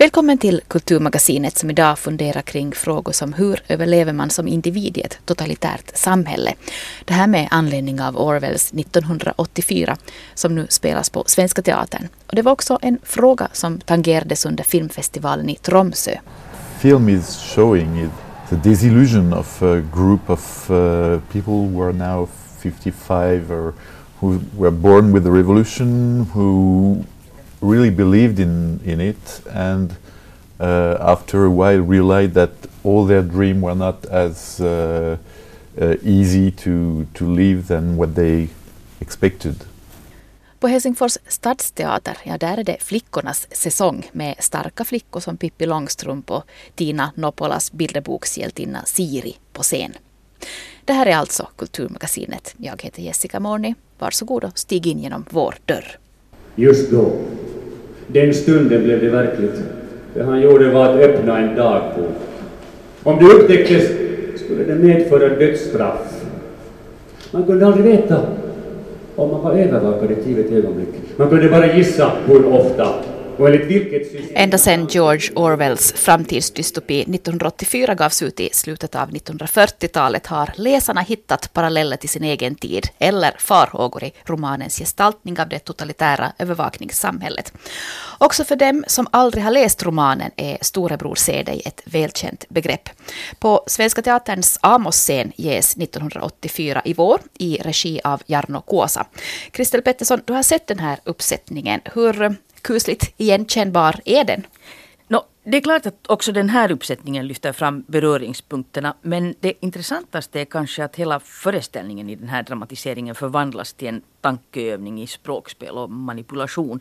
Välkommen till Kulturmagasinet som idag funderar kring frågor som hur överlever man som individ i ett totalitärt samhälle. Det här med anledning av Orwells 1984 som nu spelas på Svenska Teatern. Och det var också en fråga som tangerades under filmfestivalen i Tromsö. Film is showing the disillusion of a group of uh, people who are now 55 or who were born with the revolution, who really believed in, in it and uh, after a while realized that all their dreams were not as uh, uh, easy to, to live than what they expected. På Helsingfors stadsteater, ja där är det flickornas säsong med starka flickor som Pippi Långstrump och Tina Nopolas bilderbokshjältinna Siri på scen. Det här är alltså Kulturmagasinet. Jag heter Jessica Morni. Varsågod och stig in genom vår dörr. Just då, den stunden blev det verkligt. Det han gjorde var att öppna en dagbok. Om det upptäcktes skulle det medföra dödsstraff. Man kunde aldrig veta om man var övervakad ett givet ögonblick. Man kunde bara gissa hur ofta Ända sedan George Orwells framtidsdystopi 1984 gavs ut i slutet av 1940-talet har läsarna hittat paralleller till sin egen tid eller farhågor i romanens gestaltning av det totalitära övervakningssamhället. Också för dem som aldrig har läst romanen är Storebror ser dig ett välkänt begrepp. På Svenska Teaterns Amos-scen ges 1984 i vår i regi av Jarno Kuosa. Kristel Pettersson, du har sett den här uppsättningen. Hur kusligt igenkännbar är den? No, det är klart att också den här uppsättningen lyfter fram beröringspunkterna. Men det intressantaste är kanske att hela föreställningen i den här dramatiseringen förvandlas till en tankeövning i språkspel och manipulation.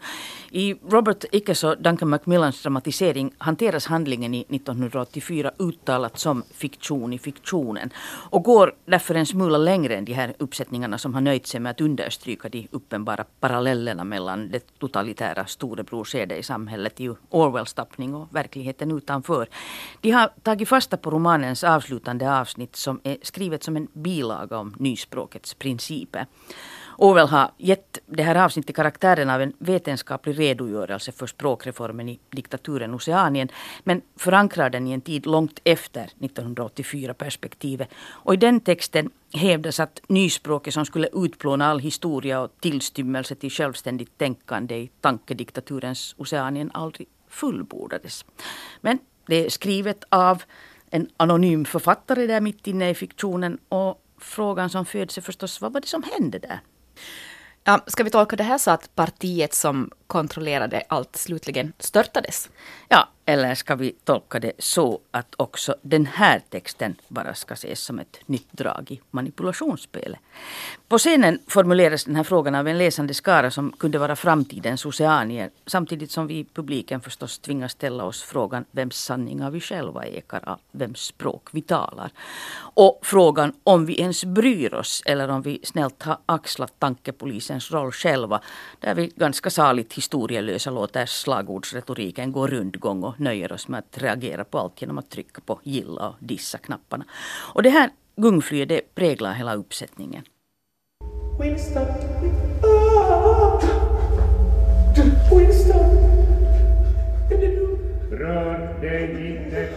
I Robert Ickes och Duncan Macmillans dramatisering hanteras handlingen i 1984 uttalat som fiktion i fiktionen och går därför en smula längre än de här uppsättningarna som har nöjt sig med att understryka de uppenbara parallellerna mellan det totalitära storebror i samhället i Orwells tappning och verkligheten utanför. De har tagit fasta på romanens avslutande avsnitt som är skrivet som en bilaga om nyspråkets principer. Orwell har gett det här avsnittet karaktären av en vetenskaplig redogörelse för språkreformen i diktaturen Oceanien men förankrar den i en tid långt efter 1984-perspektivet. Och i den texten hävdas att nyspråket som skulle utplåna all historia och tillstymmelse till självständigt tänkande i tankediktaturens Oceanien aldrig fullbordades. Men det är skrivet av en anonym författare där mitt inne i fiktionen och frågan som föds är förstås vad var det som hände där? Ja, ska vi tolka det här så att partiet som kontrollerade allt slutligen störtades? Ja, eller ska vi tolka det så att också den här texten bara ska ses som ett nytt drag i manipulationsspelet? På scenen formuleras den här frågan av en läsande skara som kunde vara framtidens oceanier samtidigt som vi i publiken förstås tvingas ställa oss frågan vems sanningar vi själva ekar av, vems språk vi talar. Och frågan om vi ens bryr oss eller om vi snällt har axlat tankepolisens roll själva där vi ganska saligt historielösa låter slagordsretoriken gå rundgång och nöjer oss med att reagera på allt genom att trycka på gilla och dissa-knapparna. Och det här gungflyet det präglar hela uppsättningen. Winston. Winston. Rör dig inte.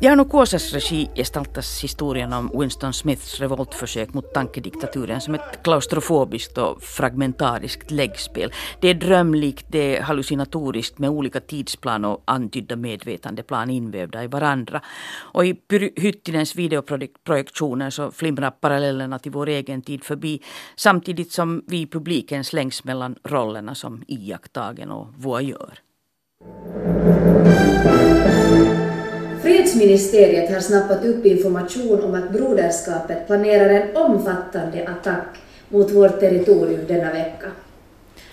I Jarno Kåsas regi gestaltas historien om Winston Smiths revoltförsök mot tankediktaturen som ett klaustrofobiskt och fragmentariskt läggspel. Det är drömlikt, det är hallucinatoriskt med olika tidsplan och antydda medvetandeplan invävda i varandra. Och i Hyttinens videoprojektioner så flimrar parallellerna till vår egen tid förbi samtidigt som vi i publiken slängs mellan rollerna som iakttagen och voyeur. Fredsministeriet har snappat upp information om att Broderskapet planerar en omfattande attack mot vårt territorium denna vecka.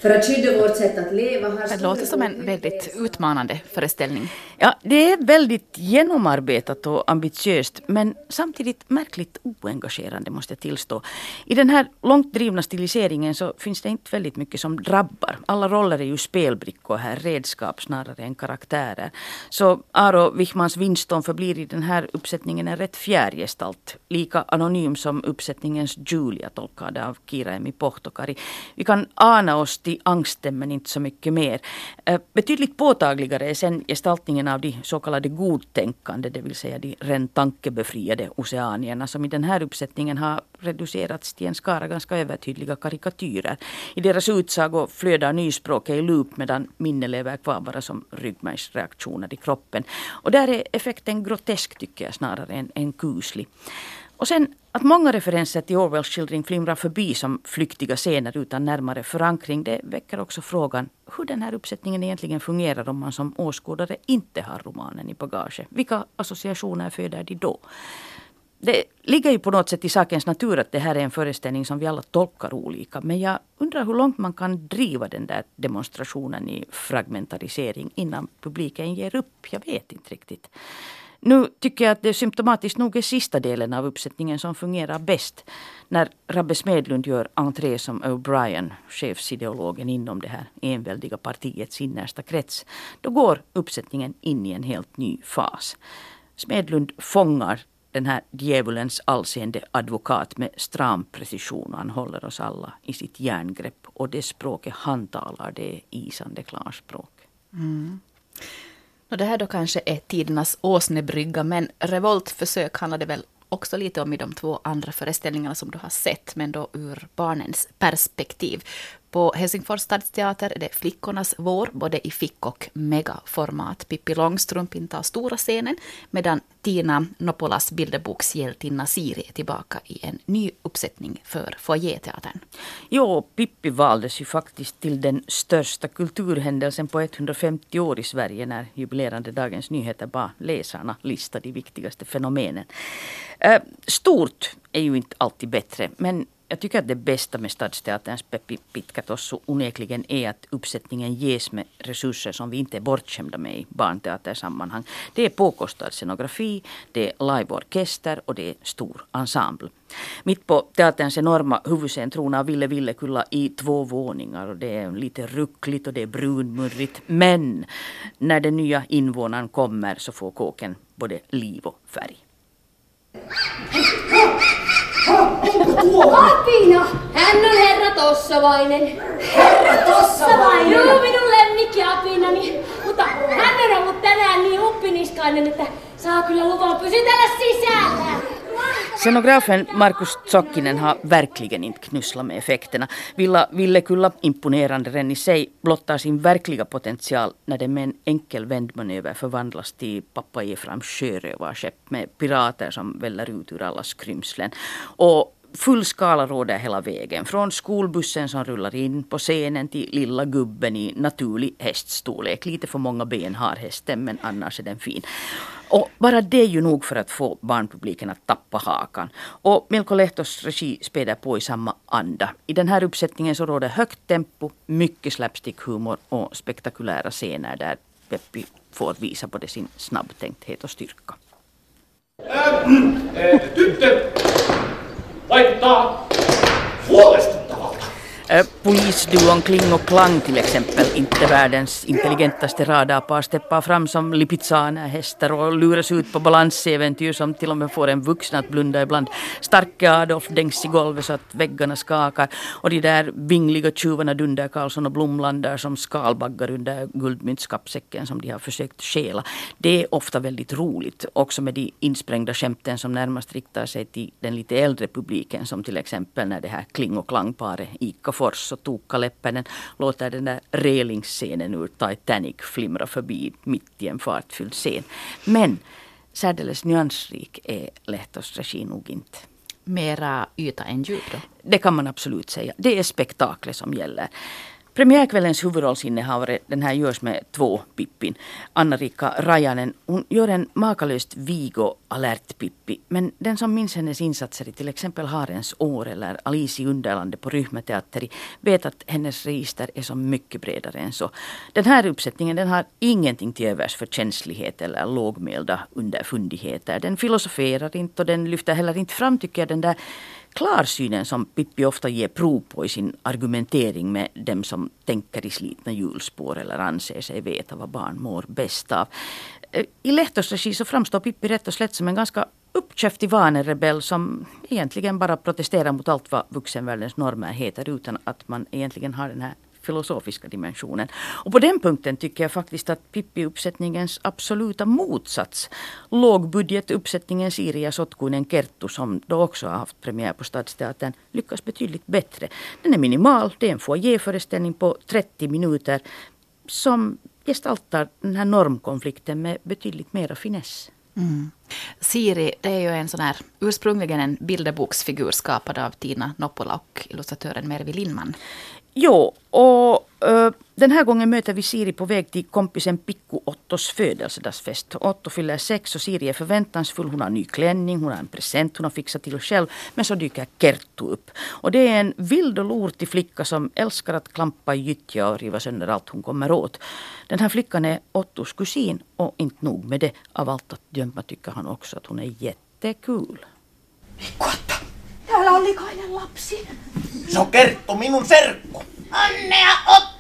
För att skydda vårt sätt att leva. Det låter som en väldigt utmanande föreställning. Ja, det är väldigt genomarbetat och ambitiöst men samtidigt märkligt oengagerande måste jag tillstå. I den här långt drivna stiliseringen så finns det inte väldigt mycket som drabbar. Alla roller är ju spelbrickor här, redskap snarare än karaktärer. Så Aro Wichmans Winston förblir i den här uppsättningen en rätt fjärrgestalt. Lika anonym som uppsättningens Julia tolkad av Kira Emi Pohtokari. Vi kan ana oss till i angsten men inte så mycket mer. Eh, betydligt påtagligare är sen gestaltningen av de så kallade godtänkande, det vill säga de rent tankebefriade oceanierna som i den här uppsättningen har reducerats till en skara ganska övertydliga karikatyrer. I deras utsago flödar nyspråket i loop medan minne lever kvar bara som ryggmärgsreaktioner i kroppen. Och där är effekten grotesk tycker jag snarare än, än kuslig. Och sen att många referenser till Orwells skildring flimrar förbi som flyktiga scener utan närmare förankring, det väcker också frågan hur den här uppsättningen egentligen fungerar om man som åskådare inte har romanen i bagage. Vilka associationer föder de då? Det ligger ju på något sätt i sakens natur att det här är en föreställning som vi alla tolkar olika. Men jag undrar hur långt man kan driva den där demonstrationen i fragmentarisering innan publiken ger upp. Jag vet inte riktigt. Nu tycker jag att det symptomatiskt nog är sista delen av uppsättningen som fungerar bäst. När Rabbe Smedlund gör entré som O'Brien, chefsideologen inom det här enväldiga partiets innersta krets. Då går uppsättningen in i en helt ny fas. Smedlund fångar den här djävulens allseende advokat med stram precision. Han håller oss alla i sitt järngrepp och det språket han talar det är isande klarspråk. Mm. Och det här då kanske är tidernas åsnebrygga, men revoltförsök handlar det väl också lite om i de två andra föreställningarna som du har sett, men då ur barnens perspektiv. På Helsingfors stadsteater är det Flickornas vår, både i fick och megaformat. Pippi Långstrump intar stora scenen, medan Tina Nopolas bilderbokshjältinna Siri är tillbaka i en ny uppsättning för foajéteatern. Jo, Pippi valdes ju faktiskt till den största kulturhändelsen på 150 år i Sverige när jubilerande Dagens Nyheter bad läsarna lista de viktigaste fenomenen. Eh, stort är ju inte alltid bättre, men jag tycker att det bästa med Stadsteaterns Peppi Pitkatossu onekligen är att uppsättningen ges med resurser som vi inte är bortskämda med i barnteatersammanhang. Det är påkostad scenografi, det är liveorkester och det är stor ensemble. Mitt på teaterns enorma huvudscen tronar Ville Villekulla i två våningar och det är lite ruckligt och det är brunmurrigt. Men när den nya invånaren kommer så får kåken både liv och färg. Apina! Hän on herra Tossavainen. Herra Tossavainen? Joo, minun lemmikki Apinani. Mutta hän on ollut tänään niin uppiniskainen, että saa kyllä luvan pysytellä sisällä. Scenografen Markus Tsokkinen har verkligen inte knusslat med effekterna. Villa Villekulla, imponerande redan i sig, blottar sin verkliga potential när det med en enkel vändmanöver förvandlas till pappa Efraims sjörövarskepp med pirater som väller ut ur alla skrymslen. Och full skala råder hela vägen. Från skolbussen som rullar in på scenen till lilla gubben i naturlig häststorlek. Lite för många ben har hästen men annars är den fin. Och bara det är ju nog för att få barnpubliken att tappa hakan. Och Milko Lehtos regi späder på i samma anda. I den här uppsättningen så råder högt tempo, mycket slapstick-humor och spektakulära scener där Peppi får visa både sin snabbtänkthet och styrka. Äh, äh, tyttö laittaa huolesta. Eh, Polisduon Kling och Klang till exempel, inte världens intelligentaste radarpar, steppar fram som lipizzanerhästar och luras ut på balansäventyr som till och med får en vuxen att blunda ibland. Starke Adolf dängs i golvet så att väggarna skakar och de där vingliga tjuvarna Dunder Karlsson och Blomlander som skalbaggar under guldmyntskappsäcken som de har försökt stjäla. Det är ofta väldigt roligt, också med de insprängda skämten som närmast riktar sig till den lite äldre publiken som till exempel när det här Kling och Klang-paret Ica Fors och Tuukka Leppänen låter den där relingsscenen ur Titanic flimra förbi mitt i en fartfylld scen. Men särdeles nyansrik är Lehtos regi nog inte. Mera yta än djup då? Det kan man absolut säga. Det är spektaklet som gäller. Premiärkvällens huvudrollsinnehavare, den här görs med två Pippin. Anna-Rika Rajanen, hon gör en makalöst Vigo alert Pippi. Men den som minns hennes insatser i till exempel Harens år eller Alice i Underlandet på Ryhmäteateri vet att hennes register är så mycket bredare än så. Den här uppsättningen den har ingenting till övers för känslighet eller lågmälda underfundigheter. Den filosoferar inte och den lyfter heller inte fram tycker jag den där klarsynen som Pippi ofta ger prov på i sin argumentering med dem som tänker i slitna hjulspår eller anser sig veta vad barn mår bäst av. Eh, I Lehtos regi så framstår Pippi rätt och slätt som en ganska uppkäftig vanerebell som egentligen bara protesterar mot allt vad vuxenvärldens normer heter utan att man egentligen har den här filosofiska dimensionen. Och på den punkten tycker jag faktiskt att Pippi-uppsättningens absoluta motsats, lågbudgetuppsättningen Siria Sotkunen Kerttu som då också har haft premiär på Stadsteatern, lyckas betydligt bättre. Den är minimal, det är en foajéföreställning på 30 minuter som gestaltar den här normkonflikten med betydligt mera finess. Mm. Siri, det är ju en sån här, ursprungligen en bilderboksfigur skapad av Tina Noppola och illustratören Mervi Lindman. Jo, och uh, den här gången möter vi Siri på väg till kompisen Pikku Ottos födelsedagsfest. Otto fyller sex och Siri är förväntansfull. Hon har ny klänning, hon har en present hon har fixat till själv. Men så dyker Kerttu upp. Och det är en vild och lortig flicka som älskar att klampa i gyttja och riva sönder allt hon kommer åt. Den här flickan är Ottos kusin och inte nog med det. Av allt att döma tycker han också att hon är jättekul. Mikko Täällä on likainen lapsi. Se on Kerttu, minun serkku. Onnea Otto!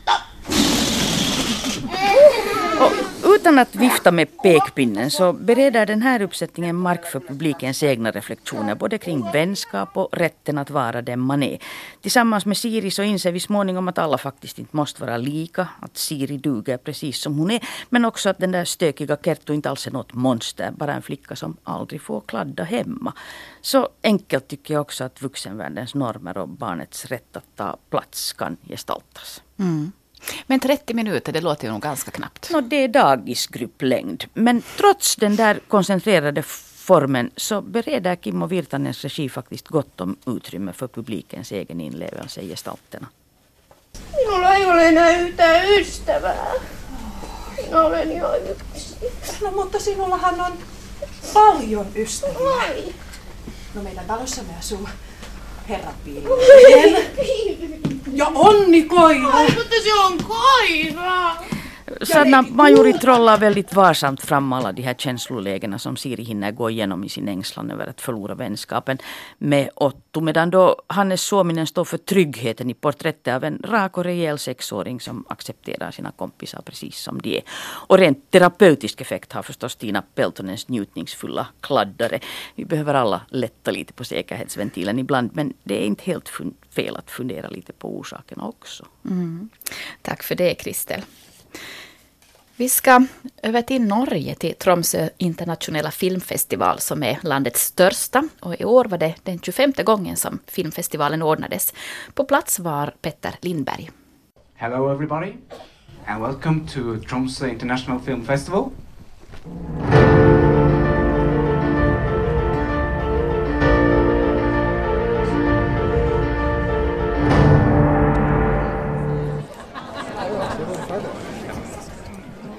Och utan att vifta med pekpinnen så bereder den här uppsättningen mark för publikens egna reflektioner både kring vänskap och rätten att vara den man är. Tillsammans med Siri så inser vi småningom att alla faktiskt inte måste vara lika, att Siri duger precis som hon är, men också att den där stökiga Kerttu inte alls är något monster, bara en flicka som aldrig får kladda hemma. Så enkelt tycker jag också att vuxenvärldens normer och barnets rätt att ta plats kan gestaltas. Mm. Men 30 minuter, det låter ju nog ganska knappt. No, det är dagisgrupplängd. Men trots den där koncentrerade formen så bereder Kim och Virtanens regi faktiskt gott om utrymme för publikens egen inlevelse i gestalterna. Minulla ei ole enää yhtään ystävää. Minä olen ihan yksin. No mutta sinullahan on paljon ystäviä. Ai. No meidän talossamme asuu herra Pilleen. Ja Onni Koira. Ai, mutta se on koira! Sanna Majuri trollar väldigt varsamt fram alla de här känslolägena som Siri hinner gå igenom i sin ängslan över att förlora vänskapen med Otto. Medan då Hannes Suominen står för tryggheten i porträttet av en rak och rejäl sexåring som accepterar sina kompisar precis som de är. Och rent terapeutisk effekt har förstås Tina Peltonens njutningsfulla kladdare. Vi behöver alla lätta lite på säkerhetsventilen ibland men det är inte helt fel att fundera lite på orsakerna också. Mm. Tack för det Kristel. Vi ska över till Norge, till Tromsö internationella filmfestival som är landets största. Och I år var det den 25 gången som filmfestivalen ordnades. På plats var Petter Lindberg. Hello everybody and welcome to Tromsø International Film Festival.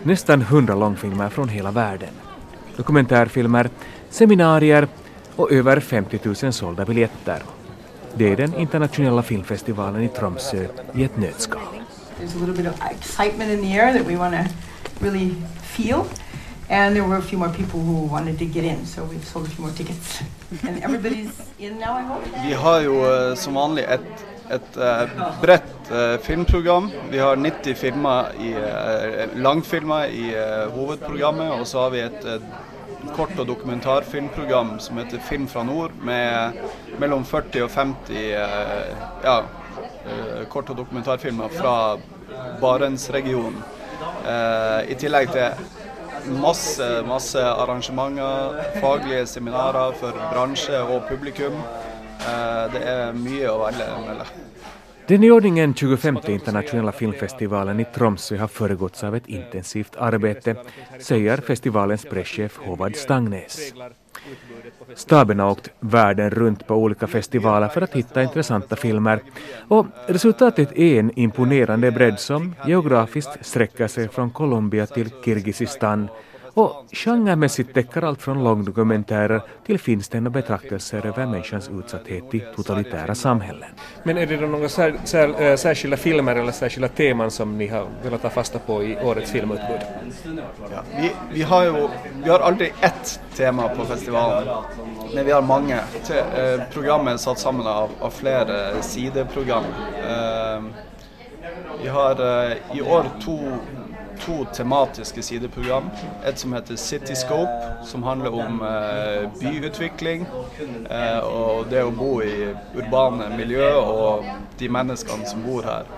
Nästan hundra långfilmer från hela världen. Dokumentärfilmer, seminarier och över 50 000 sålda biljetter. Det är den internationella filmfestivalen i Tromsö i ett nötskal. There's a little bit of excitement in the air that we want to really feel. And there were a few more people who wanted to get in, so we've sold a few more tickets. And everybody's in now, I hope. Vi har ju eh, som vanligt ett, ett uh, brett eh, filmprogram. Vi har 90 filmer i, eh, uh, långfilmer i huvudprogrammet och så har vi ett kort och dokumentarfilmprogram som heter Film från Nord med mellan 40 och 50 ja, kort och dokumentarfilmer från Barentsregionen. I tillägg till masse, masse arrangementer, faglige seminarer for bransje og publikum. Eh, det är mycket att välja mellan. Den i ordningen 25 internationella filmfestivalen i Tromsö har föregåtts av ett intensivt arbete, säger festivalens presschef Håvard Stangnes. Staben har åkt världen runt på olika festivaler för att hitta intressanta filmer och resultatet är en imponerande bredd som geografiskt sträcker sig från Colombia till Kirgizistan och genremässigt täcker allt från långdokumentärer till finstämda betraktelser över människans utsatthet i totalitära samhällen. Men är det då några sär, sär, äh, särskilda filmer eller särskilda teman som ni har velat ta fasta på i årets filmutbud? Ja, vi, vi, har ju vi har aldrig ett tema på festivalen, men vi har många. Eh, programmet är satt samman av, av flera sidoprogram. Eh, vi har i år två to tematiske sideprogram. Et som heter Cityscope, som handler om eh, byutvikling eh, og det å bo i urbane miljø og de menneskene som bor her.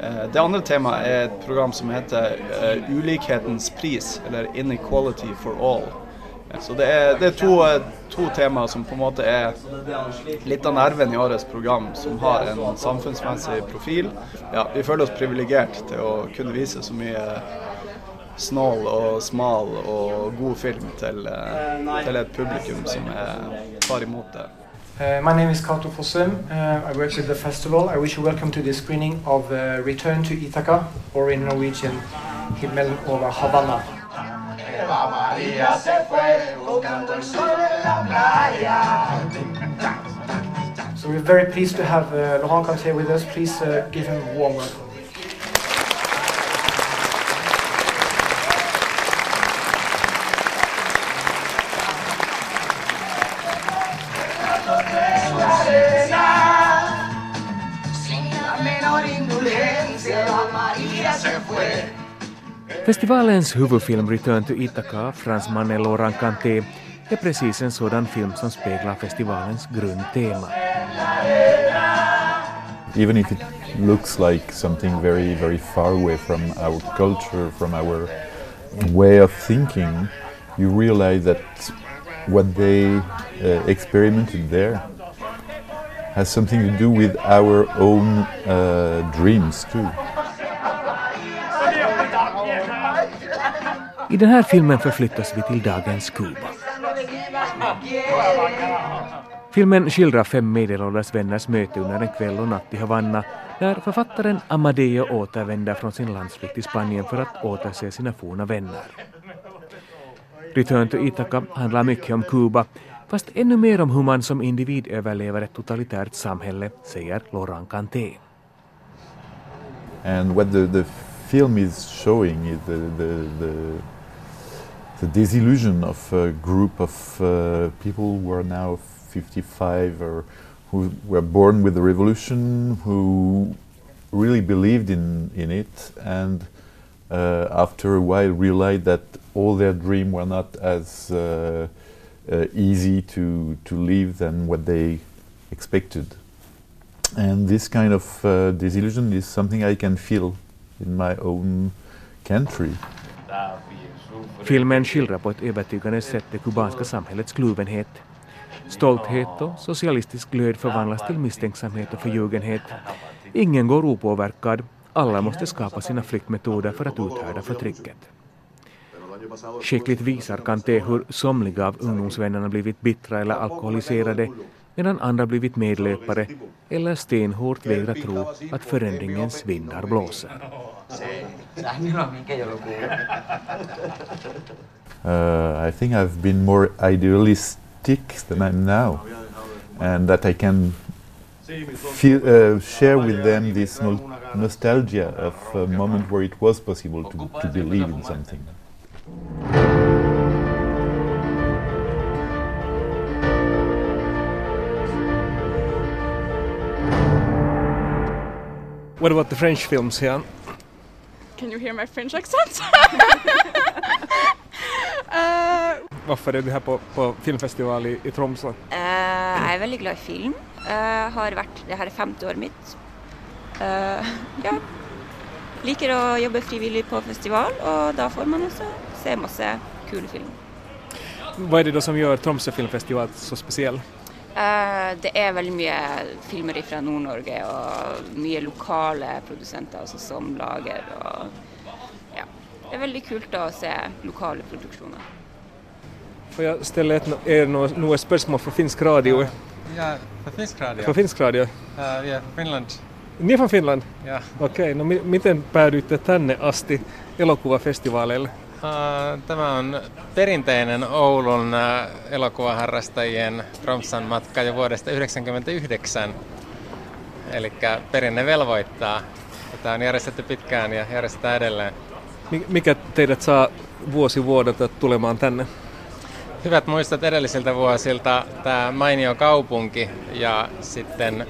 Eh, det andre temaet er et program som heter eh, Ulikhetens pris, eller Inequality for all. Så det er, det er to, to, temaer som på en måte er litt av nerven i årets program, som har en samfunnsmessig profil. Ja, vi føler oss privilegert til å kunne vise så mye snål og smal og god film til, eh, til et publikum som er, tar imot det. Uh, my name is Kato Fossum. Uh, I work with the festival. I wish you welcome to the screening of uh, Return to Ithaca, or in Norwegian, Himmel over Havana. Eva María se fue buscando el sol en la playa. So we're very pleased to have uh, Laurent Canté with us. Please uh, give him a warm welcome. Festivalens huvudfilm Return to Ithaca, fransmannen Laurent Canté, är precis en sådan film som speglar festivalens grundtema. Even if it looks like something very, very far away from our culture, from our way of thinking, you realize that what they uh, experimented there has something to do with our own uh, dreams too. I den här filmen förflyttas vi till dagens Kuba. Filmen skildrar fem medelålders vänners möte under en kväll och natt i Havanna när författaren Amadeo återvänder från sin landsflykt till Spanien för att återse sina forna vänner. Return to Ithaca handlar mycket om Kuba, fast ännu mer om hur man som individ överlever ett totalitärt samhälle, säger Laurent Canté. And what the, the film is showing is the, the, the the disillusion of a group of uh, people who are now 55 or who were born with the revolution, who really believed in, in it, and uh, after a while realized that all their dreams were not as uh, uh, easy to, to live than what they expected. And this kind of uh, disillusion is something I can feel in my own country. Filmen skildrar på ett övertygande sätt det kubanska samhällets kluvenhet. Stolthet och socialistisk glöd förvandlas till misstänksamhet och förljugenhet. Ingen går opåverkad, alla måste skapa sina flyktmetoder för att uthärda förtrycket. Skickligt visar Kanté hur somliga av ungdomsvännerna blivit bittra eller alkoholiserade medan andra blivit medlöpare eller stenhårt vägrar tro att förändringens vindar blåser. Uh, I think I've been more idealistic than I'm now, and that I can feel, uh, share with them this no nostalgia of a moment where it was possible to, to believe in something. What about the French films here? Can you hear my French accent? uh, Varför är du här på, på filmfestival i, i Tromsö? Uh, jag är väldigt glad i film. Uh, har varit, det här är femte året mitt. Uh, ja. Liker att jobba frivilligt på festival och då får man också se massa kul film. Vad är det då som gör Tromsö filmfestival så speciell? Uh, det är väldigt mycket filmer från Nord-Norge och mycket lokala producenter, alltså som lager och ja, det är väldigt kul att se lokala produktioner. Får jag ställa ett, er några spörsmål för finsk radio? Ja, för finsk radio. För finsk radio? Uh, vi är från Finland. Ni är från Finland? Ja. Okei, okay, no miten päädyitte tänne asti elokuvafestivaaleille? Tämä on perinteinen Oulun elokuvaharrastajien Tromsan matka jo vuodesta 1999. Eli perinne velvoittaa. Tätä on järjestetty pitkään ja järjestetään edelleen. Mikä teidät saa vuosi vuodelta tulemaan tänne? Hyvät muistot edellisiltä vuosilta, tämä mainio kaupunki ja sitten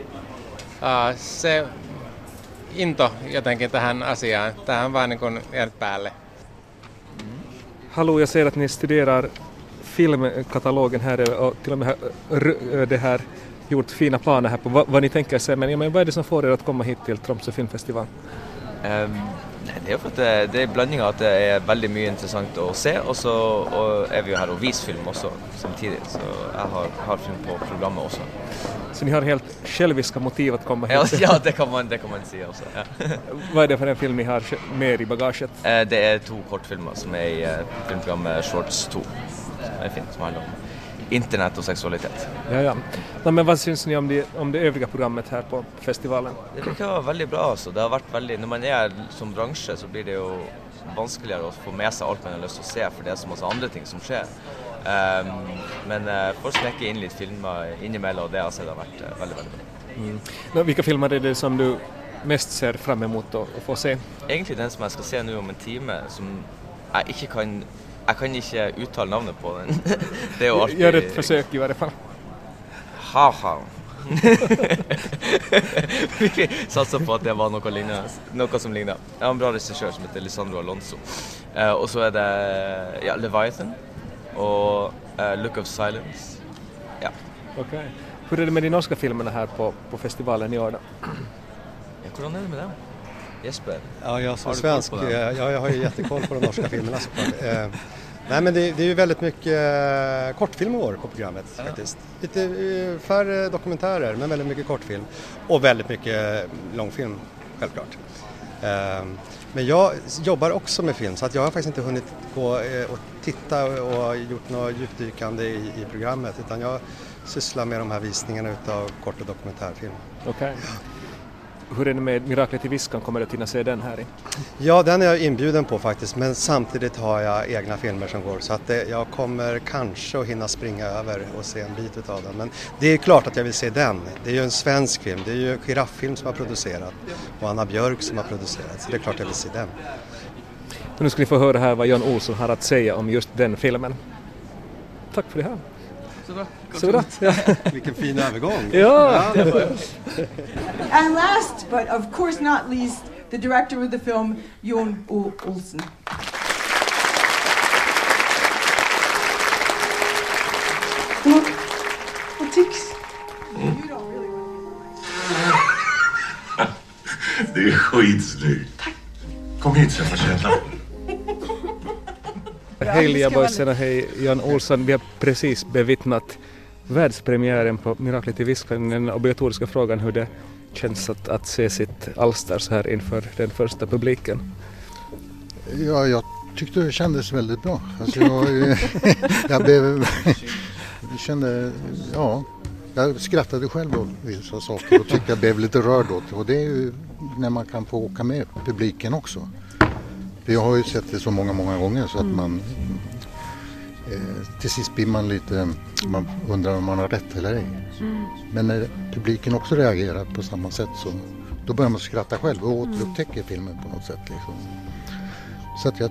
se into jotenkin tähän asiaan. Tämä on vaan niin kuin jäänyt päälle. Hallå, jag ser att ni studerar filmkatalogen här och till och med har det här gjort fina planer här på vad, vad ni tänker sig. Men, ja, men vad är det som får er att komma hit till Tromsö filmfestival? Um, det är för att det, det är blanding av att det är väldigt mycket intressant att se, och så och är vi ju här och viser film också, samtidigt, Så jag har, har film på programmet också. Så ni har helt själviska motiv att komma hit? Ja, det, kan man, det kan man si også. Ja. Vad är det för en film ni har med i bagaget? Eh, det är två kortfilmer som är i eh, filmprogrammet Shorts 2. Som är fint, som handlar om internet och sexualitet. Ja, ja. No, men vad syns ni om det, om det övriga programmet här på festivalen? Det brukar vara väldigt bra alltså. Det har varit väldigt, när man är som bransch så blir det ju vanskeligere att få med sig allt man har lust att se för det är så massa andra ting som sker. Um, men uh, får snäcka in lite filmer inemellan och det har varit uh, väldigt, väldigt bra. Mm. No, vilka filmer är det som du mest ser fram emot att, att få se? Egentligen den som jag ska se nu om en timme som jag inte kan jag kan inte uttala namnet på den. det är alltid... Gör ett försök i varje fall. Haha. Vi satsar på att det var något, liknande, något som liknar. Jag har en bra regissör som heter Lisandro Alonso. Uh, och så är det ja, Leviathan och uh, Look of Silence. Ja. Okej. Okay. Hur är det med de norska filmerna här på, på festivalen i år då? Ja, hur är det med dem? Jesper? Ja, jag som svensk, ja, jag har ju jättekoll på de norska filmerna såklart. Eh, nej men det, det, är ju väldigt mycket eh, kortfilm i år på programmet ja. faktiskt. Lite eh, färre dokumentärer men väldigt mycket kortfilm och väldigt mycket långfilm självklart. Ehm, men jag jobbar också med film så att jag har faktiskt inte hunnit gå eh, och titta och gjort något djupdykande i, i programmet utan jag sysslar med de här visningarna utav kort och dokumentärfilm. Okay. Hur är det med Miraklet i Viskan, kommer du att hinna se den här? I? Ja, den är jag inbjuden på faktiskt, men samtidigt har jag egna filmer som går så att det, jag kommer kanske att hinna springa över och se en bit utav den. Men det är klart att jag vill se den. Det är ju en svensk film, det är ju Giraffilm som har producerat och Anna Björk som har producerat, så det är klart jag vill se den. Nu ska ni få höra här vad Jan Olsson har att säga om just den filmen. Tack för det här. Så bra. Ja. Vilken fin övergång. Ja. And last but of course not least the director of the film Jon O. Olsen. Tycks? Det är skitsnyggt. Kom hit så jag får känna. Hej Liaboysen och hej Jan Olsson. Vi har precis bevittnat världspremiären på Miraklet i Viskan. Den obligatoriska frågan hur det känns att, att se sitt alster så här inför den första publiken. Ja, jag tyckte det kändes väldigt bra. Alltså jag, jag blev, jag kände, ja, jag skrattade själv åt vissa saker och tyckte jag blev lite rörd åt det. Och det är ju när man kan få åka med publiken också. Jag har ju sett det så många, många gånger så att mm. man eh, till sist blir man lite, man undrar om man har rätt eller ej. Mm. Men när publiken också reagerar på samma sätt så då börjar man skratta själv och mm. återupptäcker filmen på något sätt. Liksom. Så att jag,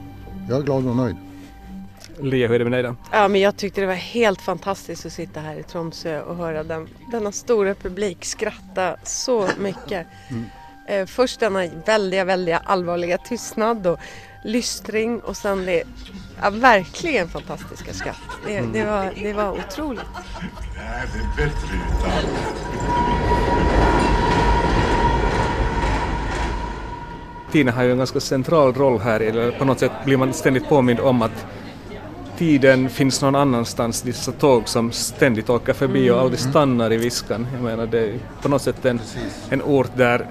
jag är glad och nöjd. Lia, hur är det med dig då? Ja, men jag tyckte det var helt fantastiskt att sitta här i Tromsö och höra den, denna stora publik skratta så mycket. Mm. Eh, först denna väldiga, väldiga allvarliga tystnad och lystring och sen det ja, verkligen fantastiska skratt. Det, mm. det, var, det var otroligt. Tina har ju en ganska central roll här, eller på något sätt blir man ständigt påmind om att tiden finns någon annanstans, dessa tåg som ständigt åker förbi mm. och aldrig stannar i Viskan. Jag menar det är på något sätt en, en ort där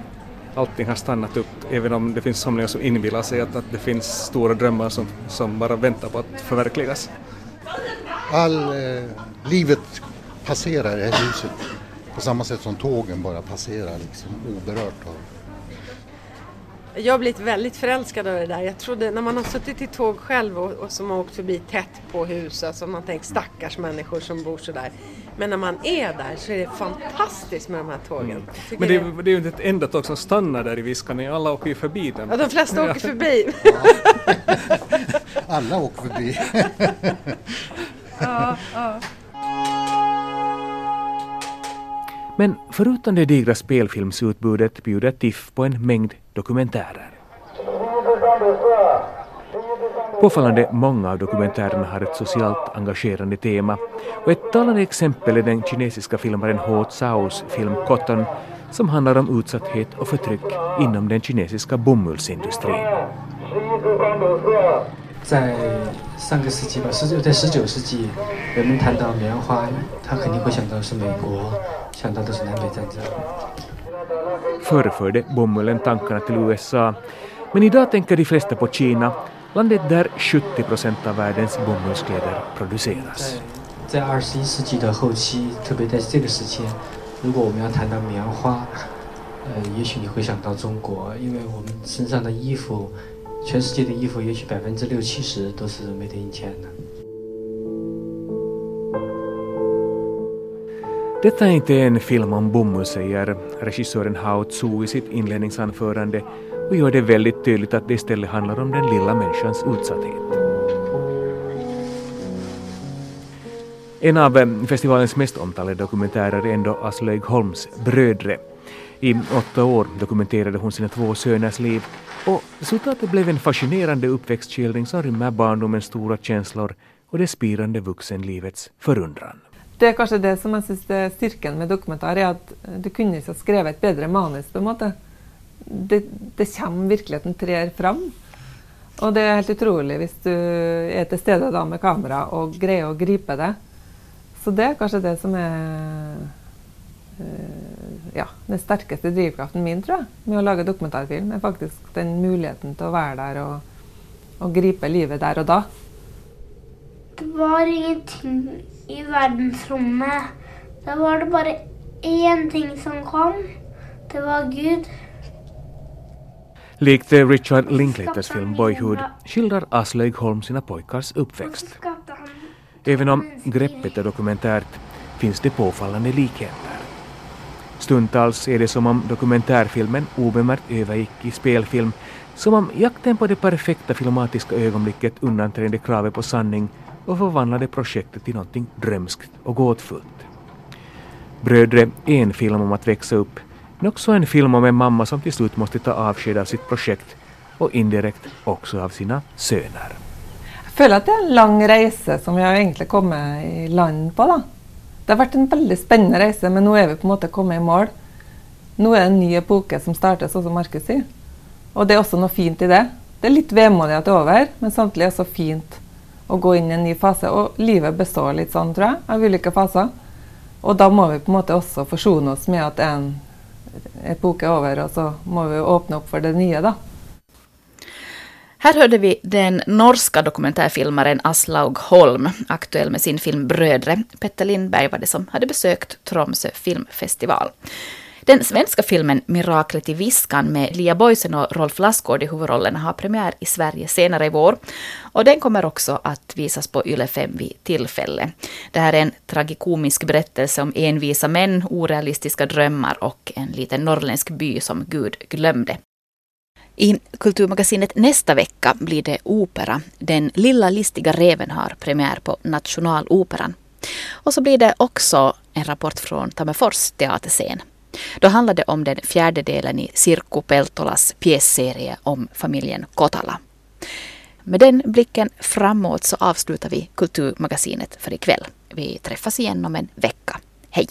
allting har stannat upp, även om det finns somliga som inbillar sig att, att det finns stora drömmar som, som bara väntar på att förverkligas. All eh, livet passerar det här huset på samma sätt som tågen bara passerar liksom, oberört av jag har blivit väldigt förälskad av det där. Jag trodde, när man har suttit i tåg själv och, och som har åkt förbi tätt på hus, alltså man tänker stackars människor som bor sådär. Men när man är där så är det fantastiskt med de här tågen. Mm. Men det, är, det är ju inte ett enda tåg som stannar där i Viskan, alla åker ju förbi den. Ja, de flesta åker förbi. alla åker förbi. ja, ja. Men förutom det digra spelfilmsutbudet bjuder TIFF på en mängd dokumentärer. Påfallande många av dokumentärerna har ett socialt engagerande tema och ett talande exempel är den kinesiska filmaren Ho Zaos film Cotton som handlar om utsatthet och förtryck inom den kinesiska bomullsindustrin. 在上个世纪吧，十九在十九世纪，人们谈到棉花，他肯定会想到是美国，想到的是南北战争。 Förr förde bomullen tankarna till USA, men idag tänker de flesta på Kina, landet där 70 procent av världens bomullskläder produceras. 在二 Detta är inte en film om bomull, säger regissören Hao Tzu i sitt inledningsanförande och gör det väldigt tydligt att det istället handlar om den lilla människans utsatthet. En av eh, festivalens mest omtalade dokumentärer är ändå Aslaug Holms Brödre. I åtta år dokumenterade hon sina två söners liv och resultatet blev en fascinerande uppväxtskildring som rymmer barndomens stora känslor och det spirande vuxenlivets förundran. Det är kanske det som jag syns är styrkan med dokumentar, er att eh, du kunde ha skrevet ett bättre manus på något det, det kommer verkligheten trer fram. Och det är helt otroligt om du är till stede med kamera och greier å gripe det. Så det är kanske det som är eh, ja, den sterkeste drivkraften min tror jeg, med å lage dokumentarfilm, er faktisk den muligheten til å være der og, og gripe livet der og da. Det var ingenting i verdensrommet. Da var det bare én ting som kom. Det var Gud. Likt Richard Linklaters film Boyhood skildrar Aslaug Holm sina pojkars uppväxt. Även om greppet är dokumentärt finns det påfallande likheter. Stundtals är det som om dokumentärfilmen obemärkt övergick i spelfilm, som om jakten på det perfekta filmatiska ögonblicket undanträngde kravet på sanning och förvandlade projektet till någonting drömskt och gåtfullt. Brödre är en film om att växa upp, men också en film om en mamma som till slut måste ta avsked av sitt projekt och indirekt också av sina söner. Jag känner att det är en lång resa som jag egentligen kommer i land på. Då. Det har varit en väldigt spännande resa, men nu är vi på något sätt kommit i mål. Nu är det en ny epok som startar, som Markus säger. Och det är också något fint i det. Det är lite vemodig att det är över, men samtidig også fint å gå inn i en ny fase. Og livet består litt sånn, tror jeg, av ulike faser. Og da må vi på en måte også forsone oss med at en epoke er over, og så må vi åpne opp for det nye, da. Här hörde vi den norska dokumentärfilmaren Aslaug Holm, aktuell med sin film Brödre. Petter Lindberg var det som hade besökt Tromsö filmfestival. Den svenska filmen Miraklet i viskan med Lia Boysen och Rolf Lassgård i huvudrollerna har premiär i Sverige senare i vår. Och den kommer också att visas på Yle 5 vid tillfälle. Det här är en tragikomisk berättelse om envisa män, orealistiska drömmar och en liten norrländsk by som Gud glömde. I Kulturmagasinet nästa vecka blir det opera. Den lilla listiga reven har premiär på Nationaloperan. Och så blir det också en rapport från Tammerfors teaterscen. Då handlar det om den fjärde delen i Sirkku Peltolas pjässerie om familjen Kotala. Med den blicken framåt så avslutar vi Kulturmagasinet för ikväll. Vi träffas igen om en vecka. Hej!